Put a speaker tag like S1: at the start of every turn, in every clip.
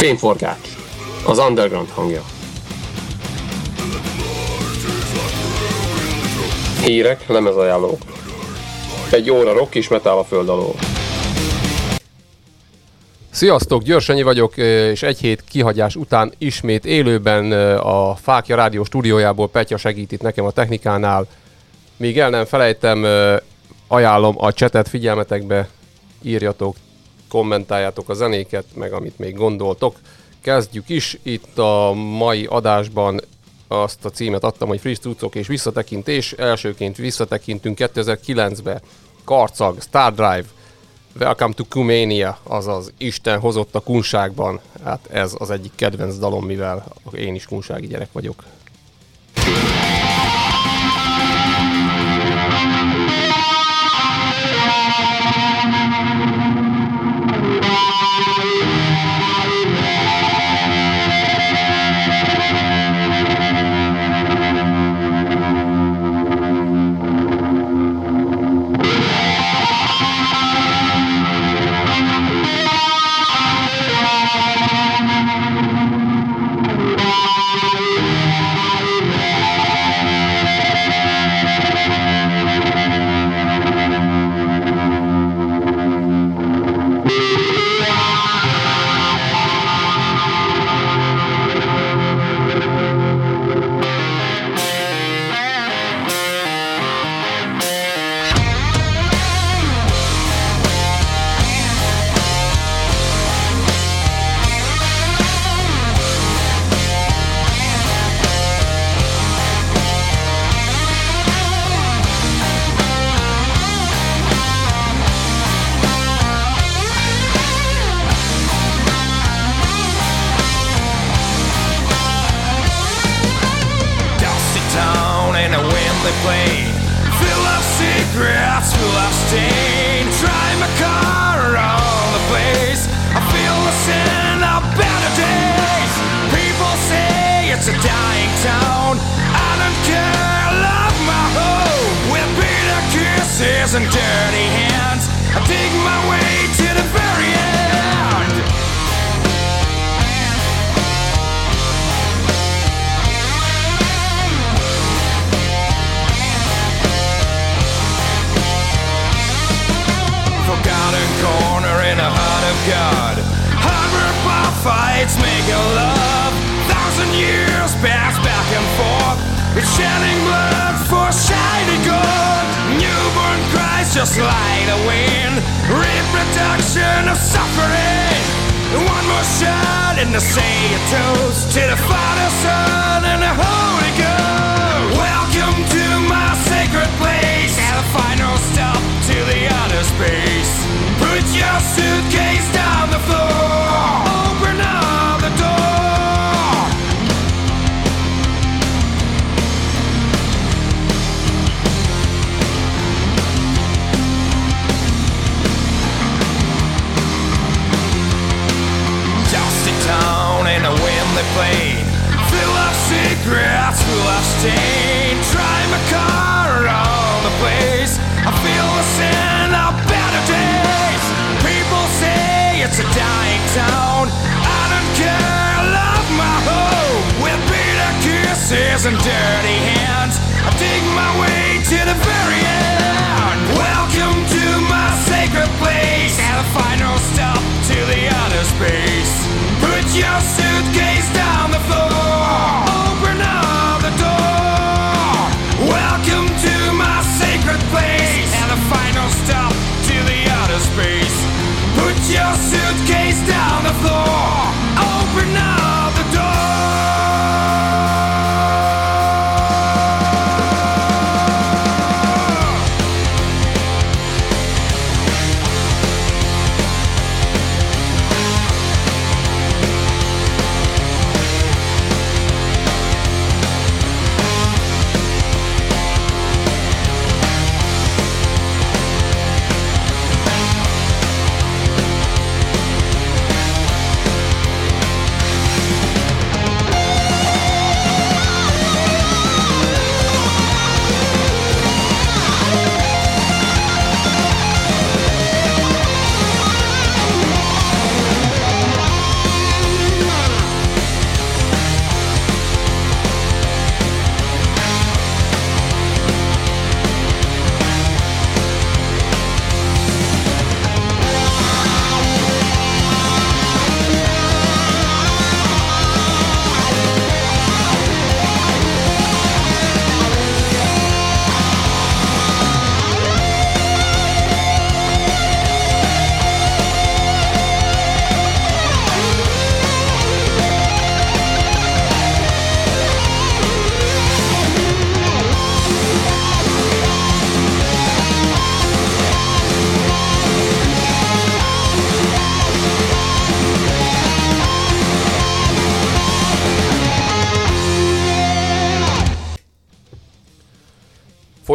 S1: Fényforgács. Az underground hangja. Hírek, lemezajánlók. Egy óra rock és metal a föld alól.
S2: Sziasztok, Györsenyi vagyok, és egy hét kihagyás után ismét élőben a Fákja Rádió stúdiójából Petya segít itt nekem a technikánál. Még el nem felejtem, ajánlom a csetet figyelmetekbe, írjatok, kommentáljátok a zenéket, meg amit még gondoltok. Kezdjük is, itt a mai adásban azt a címet adtam, hogy Friss Tucok és visszatekintés. Elsőként visszatekintünk 2009-be. Karcag, Star Drive, Welcome to Kumania, azaz Isten hozott a kunságban. Hát ez az egyik kedvenc dalom, mivel én is kunsági gyerek vagyok.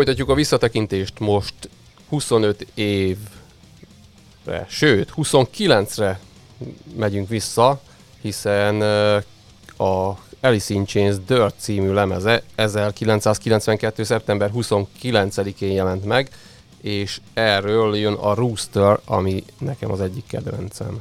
S2: Folytatjuk a visszatekintést most 25 évre, sőt 29-re megyünk vissza, hiszen a Alice in Chains Dirt című lemeze 1992. szeptember 29-én jelent meg, és erről jön a Rooster, ami nekem az egyik kedvencem.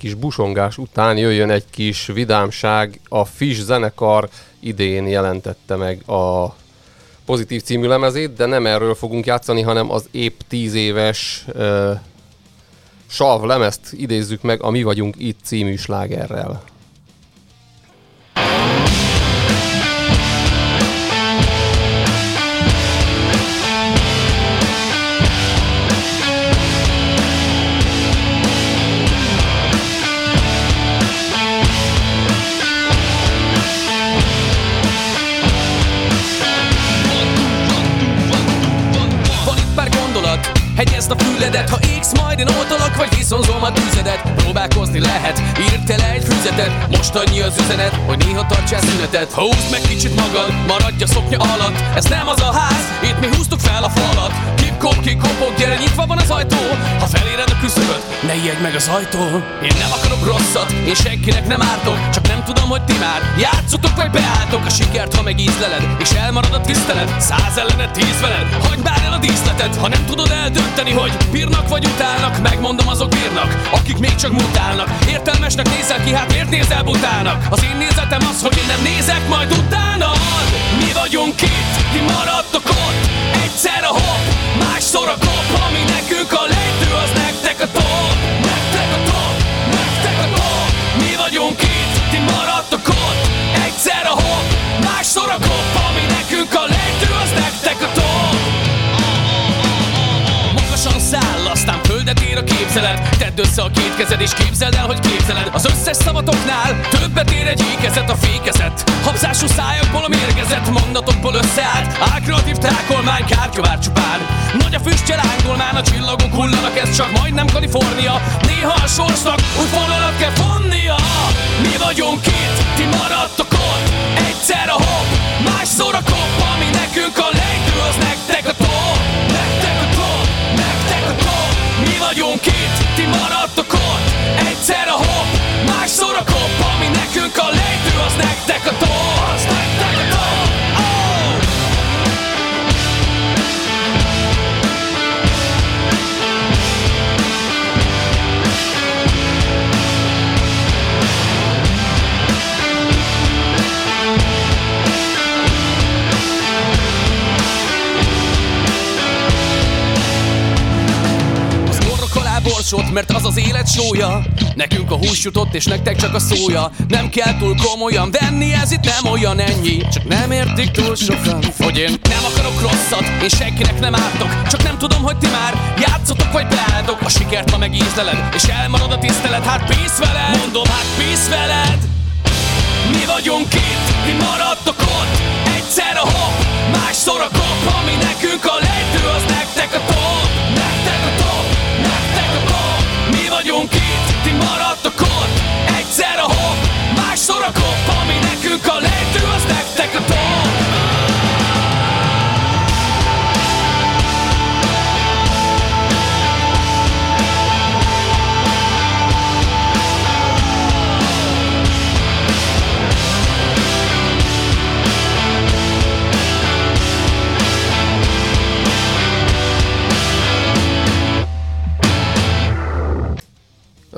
S2: Kis busongás után jöjjön egy kis vidámság. A Fish zenekar idén jelentette meg a pozitív című lemezét, de nem erről fogunk játszani, hanem az épp 10 éves uh, sav lemezt idézzük meg a Mi vagyunk itt című slágerrel.
S3: let that talk égsz majd én oltalak Vagy viszonzom a tüzedet. Próbálkozni lehet, írd el egy füzetet. Most annyi az üzenet, hogy néha tartsál szünetet. Húzd meg kicsit magad, maradj a szoknya alatt. Ez nem az a ház, itt mi húztuk fel a falat. Kip-kop, kik-kopok, gyere nyitva van az ajtó. Ha feléred a küszöböt, ne ijedj meg az ajtón Én nem akarok rosszat, én senkinek nem ártok. Csak nem tudom, hogy ti már játszotok vagy beálltok. A sikert, ha megízleled, és elmarad a tisztelet Száz ellenet, tíz veled, hagyd bár el a díszletet Ha nem tudod eldönteni dönteni, hogy bírnak vagy utálnak Megmondom azok bírnak, akik még csak mutálnak Értelmesnek nézel ki, hát miért nézel butának? Az én nézetem az, hogy én nem nézek majd utánad Mi vagyunk itt, ti maradtok ott Egyszer a hopp, másszor a kop Ami nekünk a lejtő, képzelet Tedd össze a két kezed és képzeld el, hogy képzeled. Az összes szavatoknál többet ér egy ékezet a fékezet. Habzású szájakból a mérgezett mondatokból összeállt. Álkreatív tákolmány, kártyavár csupán. Nagy a füstje lángolmán, a csillagok hullanak Ez csak majdnem Kalifornia. Néha a sorsnak úgy vonalat kell fonnia. Mi vagyunk itt, ti maradtok ott. Egyszer a hopp, másszor a kopp Ami nekünk a lejtő, az nektek borsot, mert az az élet sója. Nekünk a hús jutott, és nektek csak a szója. Nem kell túl komolyan venni, ez itt nem olyan ennyi. Csak nem értik túl sokan, hogy én nem akarok rosszat. Én senkinek nem ártok, csak nem tudom, hogy ti már Játszotok vagy beálltok, a sikert ma megízleled És elmarad a tisztelet, hát pész veled. Mondom, hát pész veled. Mi vagyunk itt, mi maradtok ott. Egyszer a hopp, másszor a kopp Ami nekünk a lejtő, az nektek a top itt, ti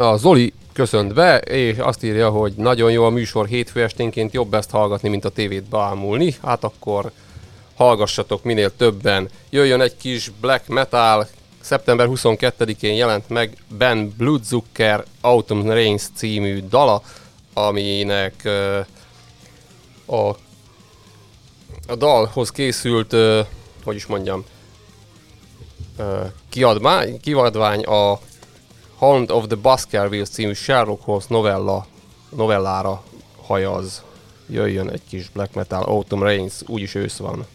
S3: A
S2: Zoli köszönt be, és azt írja, hogy nagyon jó a műsor hétfő esténként, jobb ezt hallgatni, mint a tévét beámulni. Hát akkor hallgassatok minél többen. Jöjjön egy kis black metal, szeptember 22-én jelent meg Ben Bloodzucker Autumn Rains című dala, aminek uh, a, a dalhoz készült, uh, hogy is mondjam, uh, kiadvány, kiadvány a Hound of the Baskerville című Sherlock Holmes novella, novellára hajaz. Jöjjön egy kis black metal, Autumn Rains, úgyis ősz van.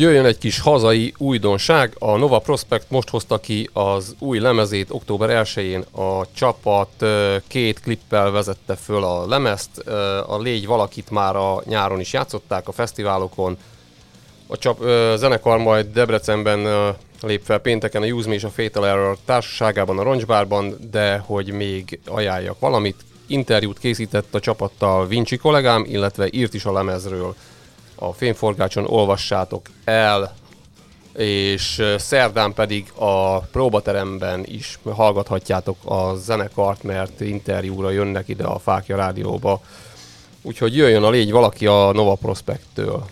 S4: Jöjjön egy kis hazai újdonság. A Nova Prospect most hozta ki az új lemezét október 1-én. A csapat két klippel vezette föl a lemezt. A Légy valakit már a nyáron is játszották a fesztiválokon. A csap, zenekar majd Debrecenben lép fel pénteken a Use Me és a Fatal Error társaságában a Roncsbárban, de hogy még ajánljak valamit, interjút készített a csapattal Vinci kollégám, illetve írt is a lemezről a fényforgácson olvassátok el, és szerdán pedig a próbateremben is hallgathatjátok a zenekart, mert interjúra jönnek ide a Fákja Rádióba. Úgyhogy jöjjön a légy valaki a Nova Prospect-től.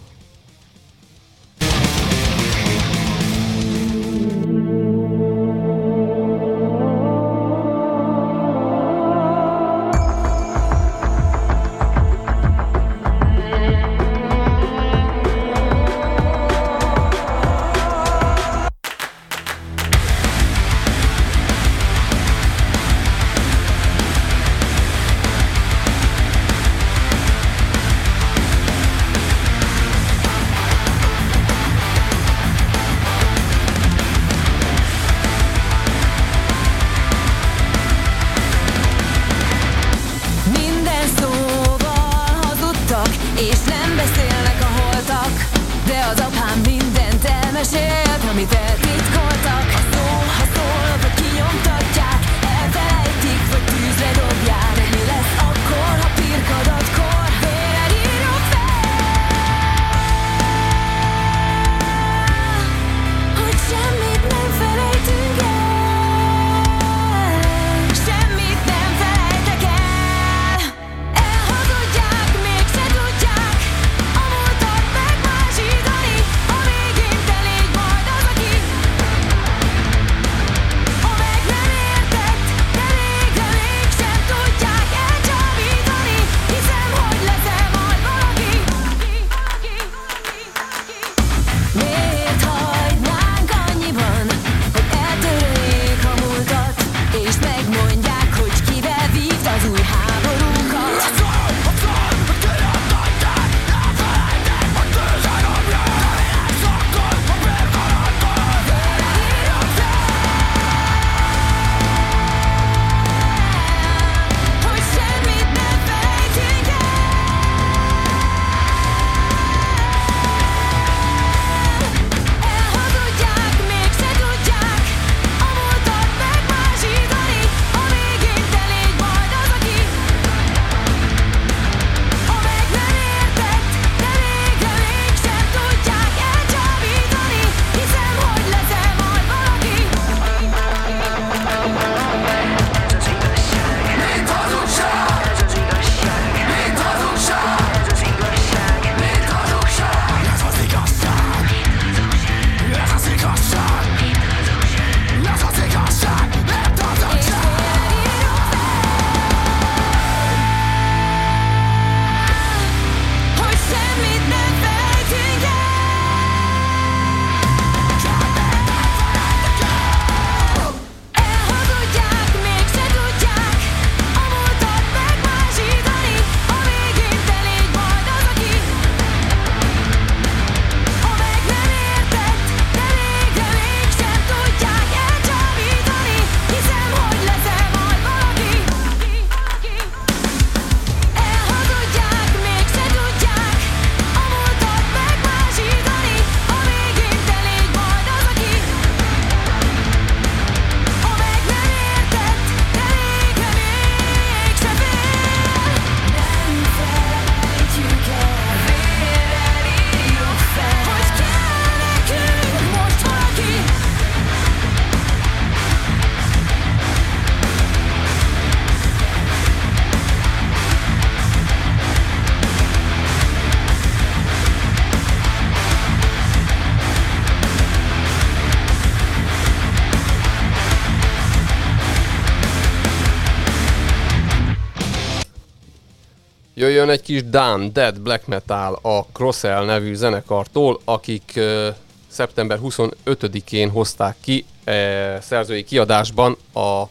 S4: Jöjjön egy kis Dan Dead Black Metal a Crossell nevű zenekartól, akik uh, szeptember 25-én hozták ki uh, szerzői kiadásban a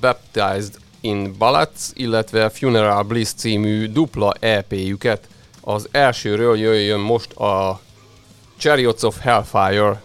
S4: Baptized in Ballads, illetve Funeral Bliss című dupla EP-jüket. Az elsőről jöjjön most a
S5: Chariots of Hellfire.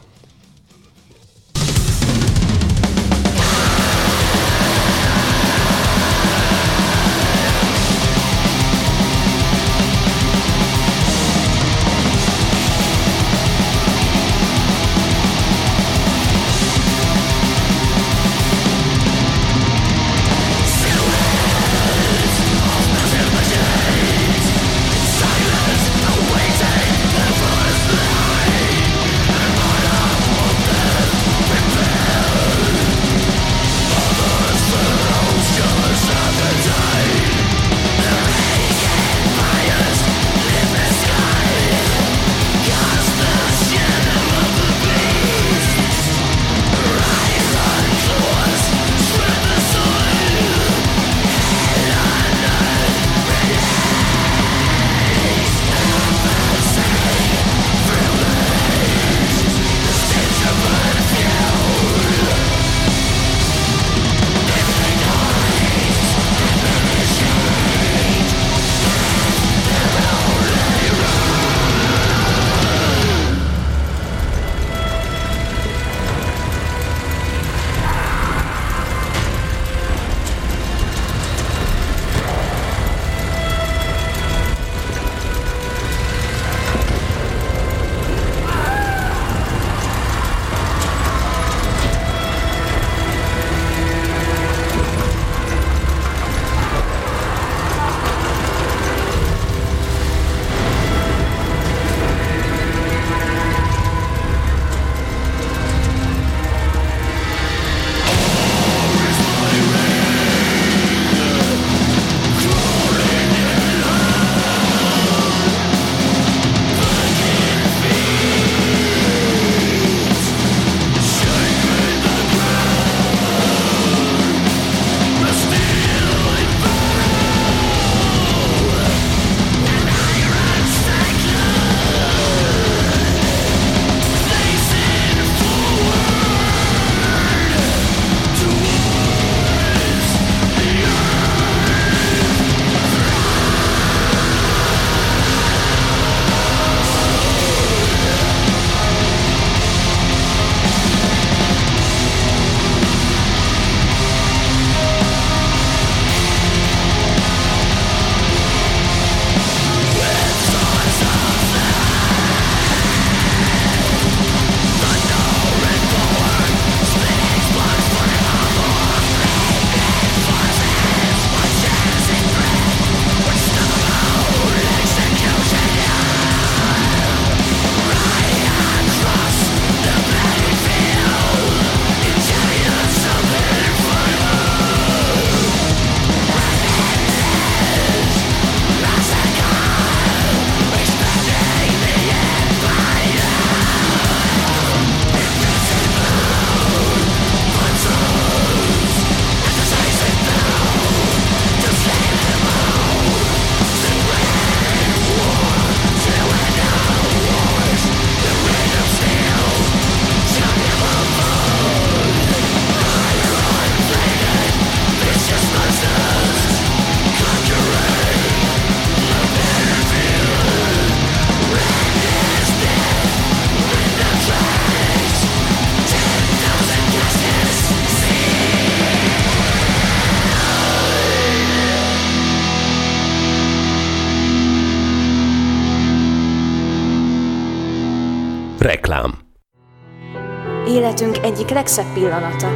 S6: Életünk egyik legszebb pillanata,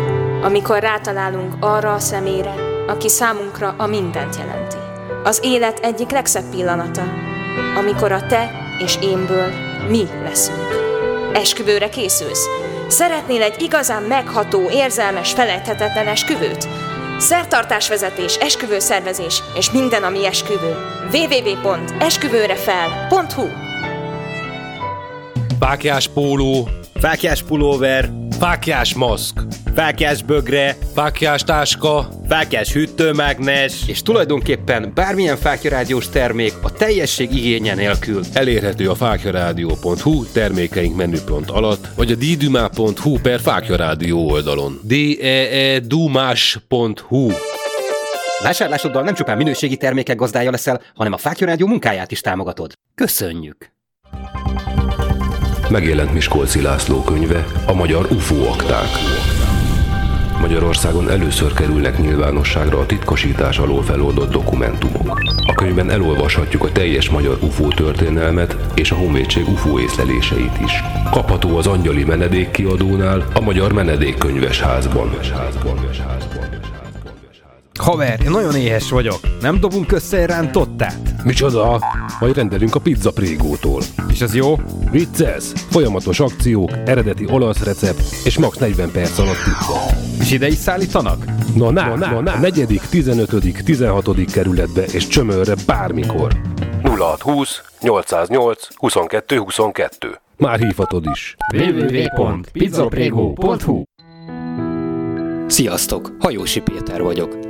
S6: amikor rátalálunk arra a szemére, aki számunkra a mindent jelenti. Az élet egyik legszebb pillanata, amikor a te és énből mi leszünk. Esküvőre készülsz? Szeretnél egy igazán megható, érzelmes, felejthetetlen esküvőt? Szertartásvezetés, esküvőszervezés és minden, ami esküvő. www.esküvőrefel.hu
S7: Pákjás póló,
S8: Fákjás pulóver,
S7: fákjás maszk,
S8: fákjás bögre,
S7: fákjás táska,
S8: fákjás hűtőmágnes,
S9: és tulajdonképpen bármilyen fákjarádiós termék a teljesség igénye nélkül.
S7: elérhető a fákjarádió.hu termékeink menüpont alatt, vagy a ddumá.hu per fákjarádió oldalon. d e e dumás.hu
S9: Vásárlásoddal nem csupán minőségi termékek gazdája leszel, hanem a Fákja Rádió munkáját is támogatod. Köszönjük!
S10: Megjelent Miskolci László könyve, a magyar UFO akták. Magyarországon először kerülnek nyilvánosságra a titkosítás alól feloldott dokumentumok. A könyvben elolvashatjuk a teljes magyar UFO történelmet és a honvédség UFO észleléseit is. Kapható az Angyali Menedék kiadónál, a Magyar Menedékkönyves házban.
S8: Haver, én nagyon éhes vagyok. Nem dobunk össze egy rántottát?
S10: Micsoda? Majd rendelünk a pizza prégótól.
S8: És az jó?
S10: Vicces! Folyamatos akciók, eredeti olasz recept és max 40 perc alatt pizza.
S8: És ide is szállítanak?
S10: Na, na, na, na, na. negyedik, 15., 16. kerületbe és csömörre bármikor. 0620 808 22 22. Már hívhatod is.
S8: www.pizzaprego.hu
S9: Sziasztok! Hajósi Péter vagyok.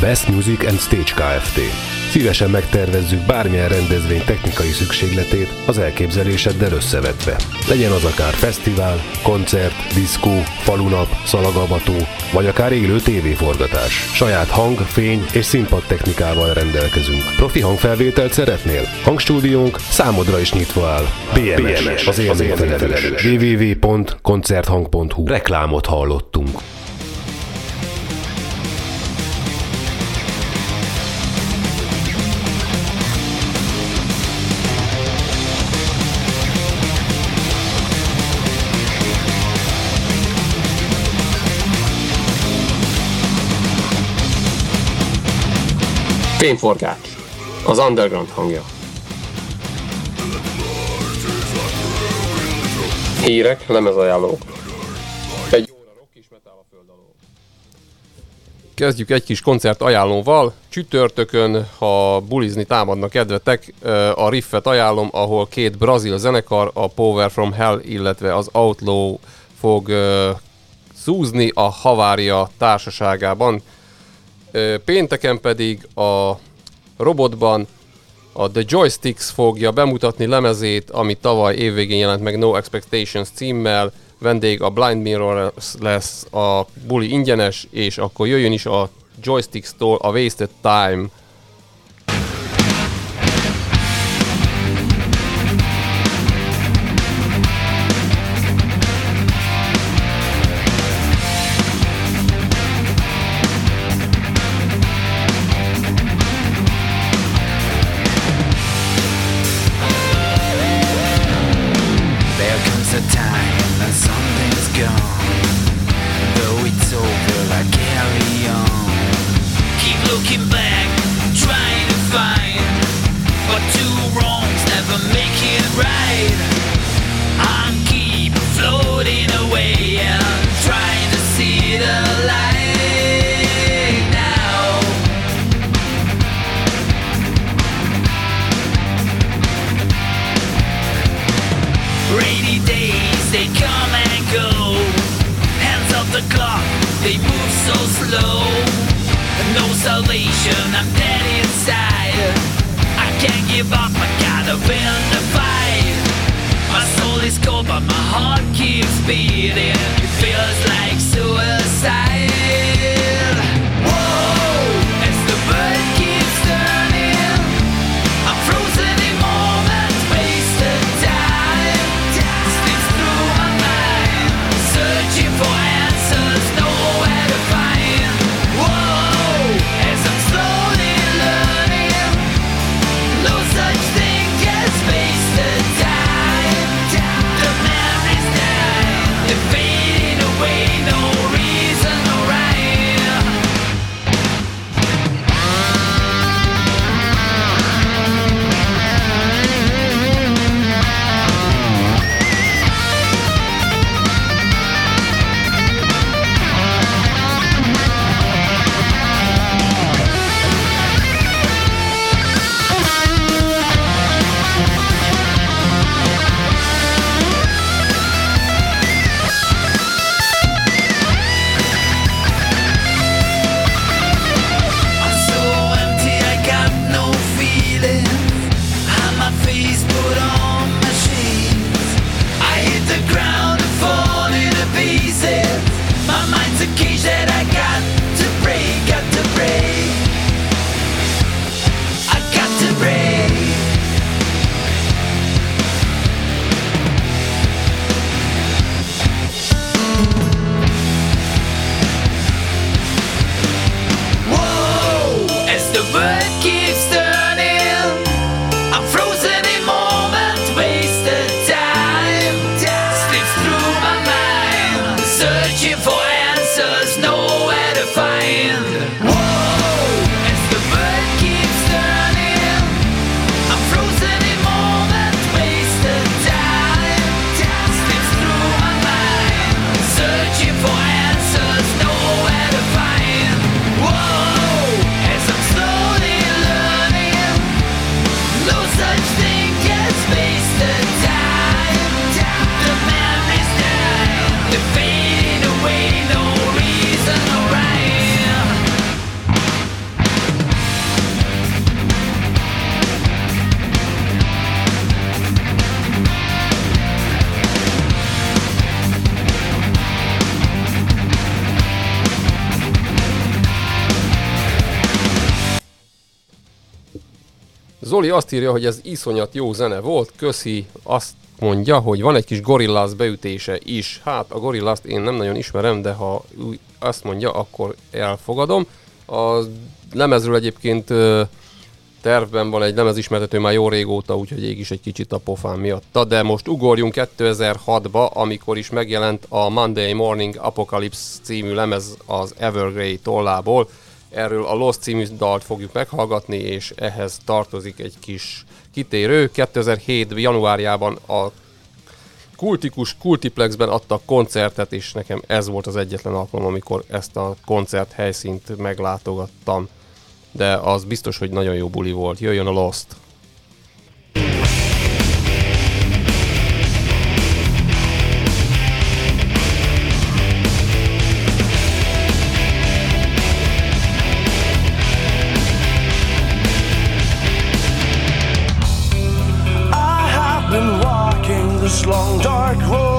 S10: Best Music and Stage Kft. Szívesen megtervezzük bármilyen rendezvény technikai szükségletét az elképzeléseddel összevetve. Legyen az akár fesztivál, koncert, diszkó, falunap, szalagavató, vagy akár élő tévéforgatás. Saját hang, fény és színpad technikával rendelkezünk. Profi hangfelvételt szeretnél? Hangstúdiónk számodra is nyitva áll. BMS, BMS az élményfelelős. www.koncerthang.hu Reklámot hallottunk.
S2: Fényforgács. Az underground hangja. Hírek, lemezajánlók. Egy óra rock és metal a föld alól.
S11: Kezdjük egy kis koncert ajánlóval. Csütörtökön, ha bulizni támadnak kedvetek, a Riffet ajánlom, ahol két brazil zenekar, a Power from Hell, illetve az Outlaw fog szúzni a Havária társaságában. Pénteken pedig a robotban a The Joysticks fogja bemutatni lemezét, ami tavaly évvégén jelent meg No Expectations címmel, vendég a Blind Mirror lesz, a buli ingyenes, és akkor jöjjön is a Joysticks-tól a Wasted Time
S2: Zoli azt írja, hogy ez iszonyat jó zene volt, köszi, azt mondja, hogy van egy kis Gorillaz beütése is. Hát a Gorillaz én nem nagyon ismerem, de ha azt mondja, akkor elfogadom. A lemezről egyébként tervben van egy lemezismertető már jó régóta, úgyhogy ég is egy kicsit a pofán miatta, de most ugorjunk 2006-ba, amikor is megjelent a Monday Morning Apocalypse című lemez az Evergrey tollából. Erről a Lost című dalt fogjuk meghallgatni, és ehhez tartozik egy kis kitérő. 2007. januárjában a kultikus Kultiplexben adtak koncertet, és nekem ez volt az egyetlen alkalom, amikor ezt a koncert helyszínt meglátogattam. De az biztos, hogy nagyon jó buli volt. Jöjjön a Lost!
S12: dark hole.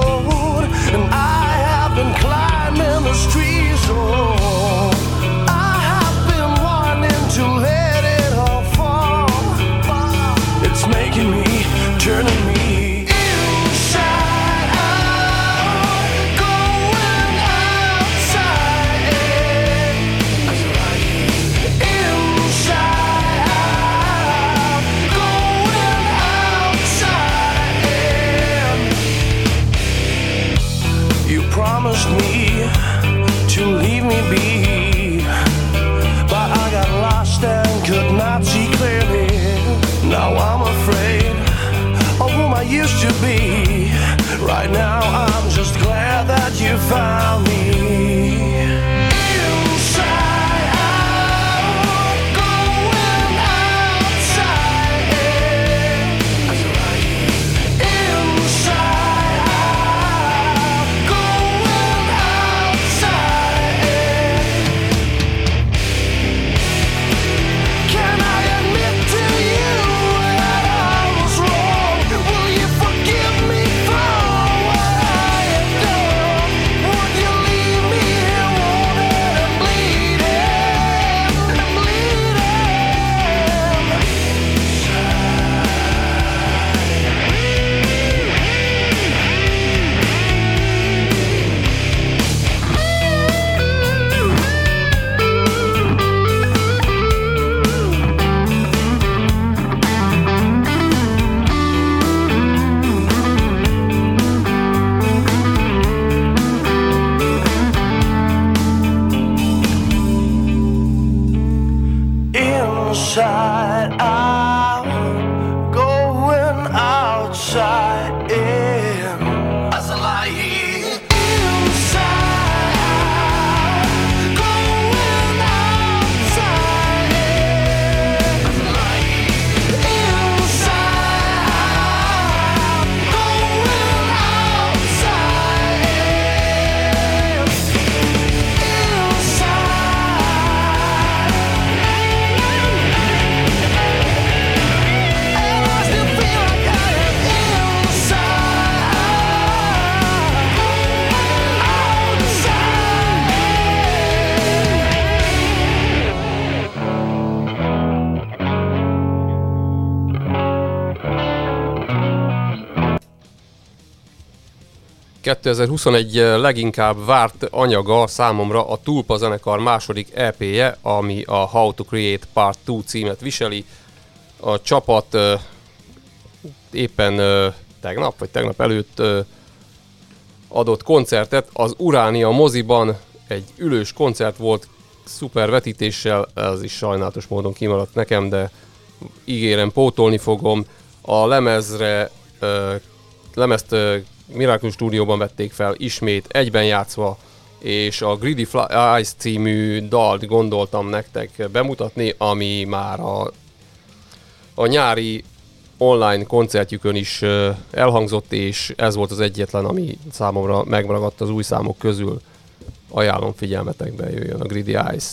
S2: 2021 leginkább várt anyaga számomra a Tulpa zenekar második EP-je, ami a How to Create Part 2 címet viseli. A csapat ö, éppen ö, tegnap, vagy tegnap előtt
S13: adott koncertet. Az Uránia moziban egy ülős koncert volt, szuper vetítéssel, ez is sajnálatos módon kimaradt nekem, de ígérem, pótolni fogom. A lemezre, lemezt Miracle stúdióban vették fel, ismét egyben játszva, és a Greedy Fly Eyes című dalt gondoltam nektek bemutatni, ami már a, a nyári online koncertjükön is elhangzott, és ez volt az egyetlen, ami számomra megragadt az új számok közül. Ajánlom figyelmetekbe, jöjjön a Greedy Eyes.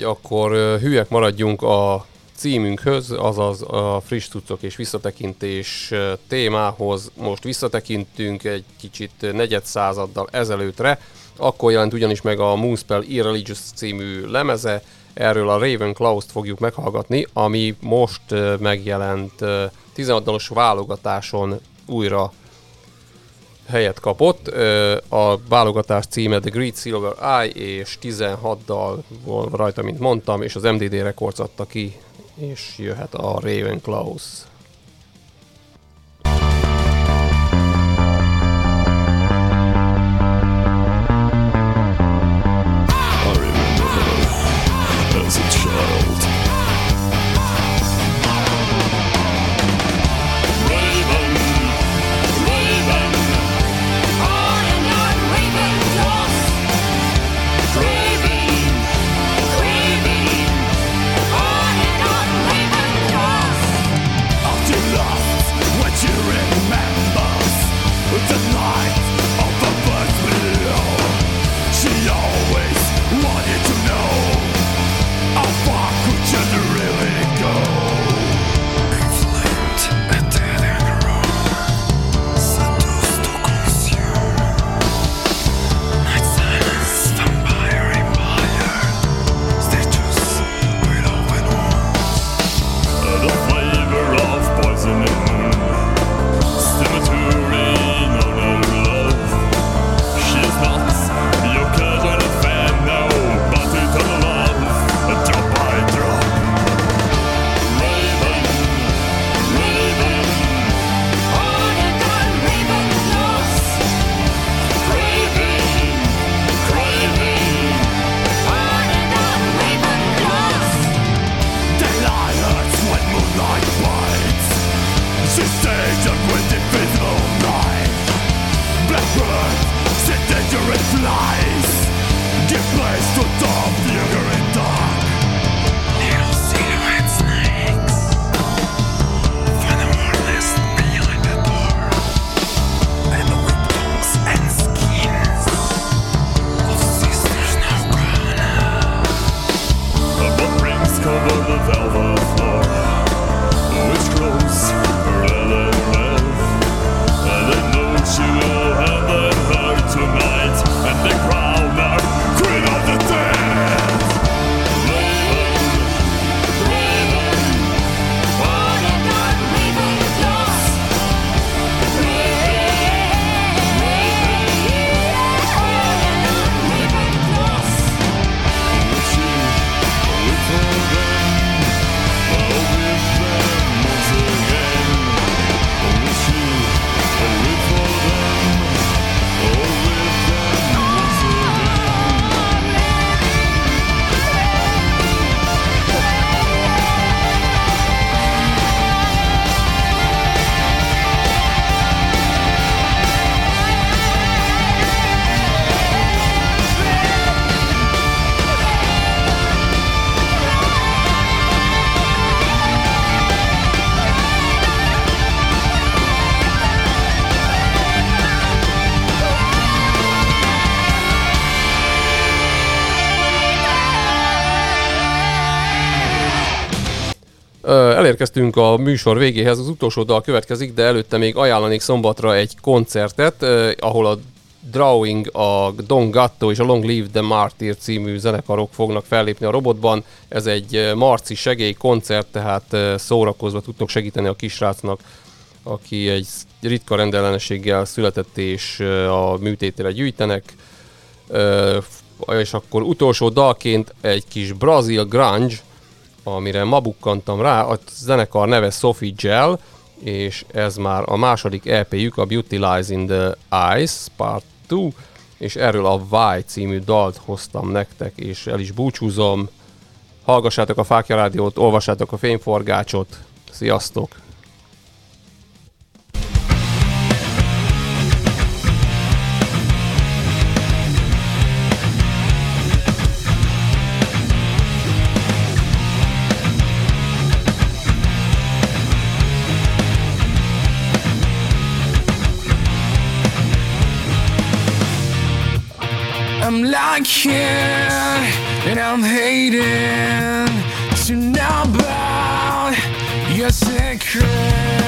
S13: Hogy akkor hülyek maradjunk a címünkhöz, azaz a friss tucok és visszatekintés témához. Most visszatekintünk egy kicsit negyed századdal ezelőttre, akkor jelent ugyanis meg a Moonspell Irreligious című lemeze, erről a Ravenclaw-t fogjuk meghallgatni, ami most megjelent ö, 16 dalos válogatáson újra helyet kapott. A válogatás címe The Great Silver Eye, és 16 dal volt rajta, mint mondtam, és az MDD Records adta ki, és jöhet a Ravenclaws.
S2: Elérkeztünk a műsor végéhez, az utolsó dal következik, de előtte még ajánlanék szombatra egy koncertet, ö, ahol a Drawing, a Don Gatto és a Long Live the Martyr című zenekarok fognak fellépni a robotban. Ez egy ö, marci segély koncert, tehát ö, szórakozva tudtok segíteni a kisrácnak, aki egy ritka rendellenességgel született és ö, a műtétére gyűjtenek. És akkor utolsó dalként egy kis Brazil Grunge, amire ma bukkantam rá, a zenekar neve Sophie Gel, és ez már a második EP-jük, a Beauty Lies in the Eyes Part 2, és erről a Why című dalt hoztam nektek, és el is búcsúzom. Hallgassátok a Fákja Rádiót, olvassátok a Fényforgácsot, sziasztok!
S14: I'm liking and I'm hating to know about your secrets.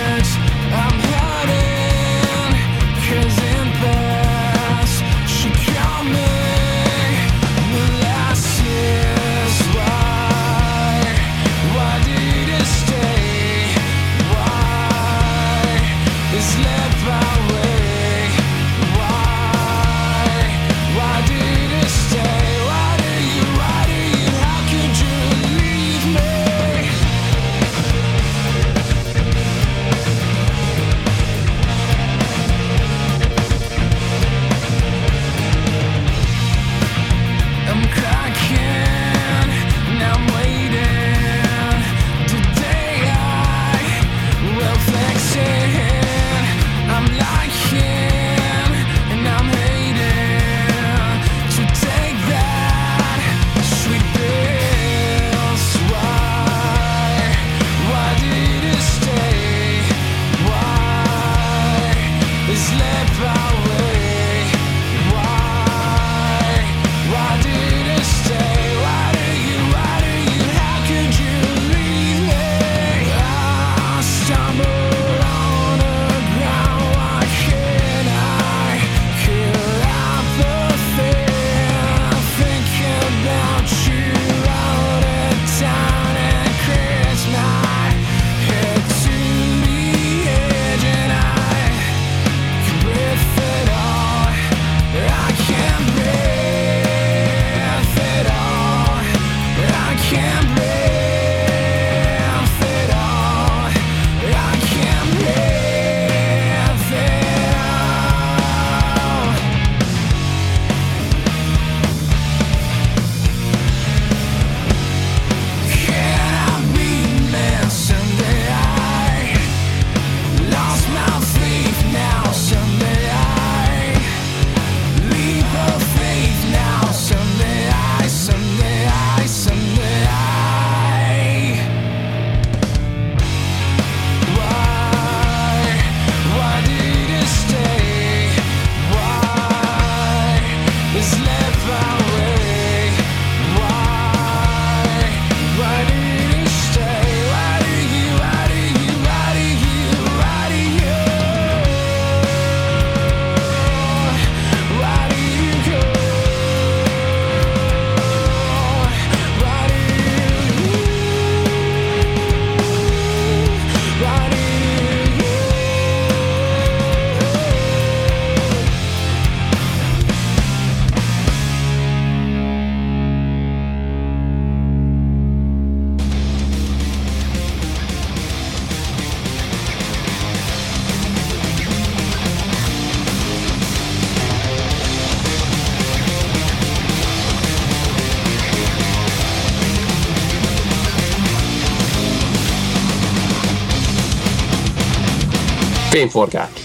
S1: Fényforgács.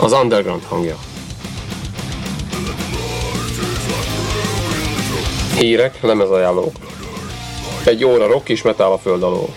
S1: Az underground hangja. Hírek, lemezajánlók. Egy óra rock és metal a föld alól.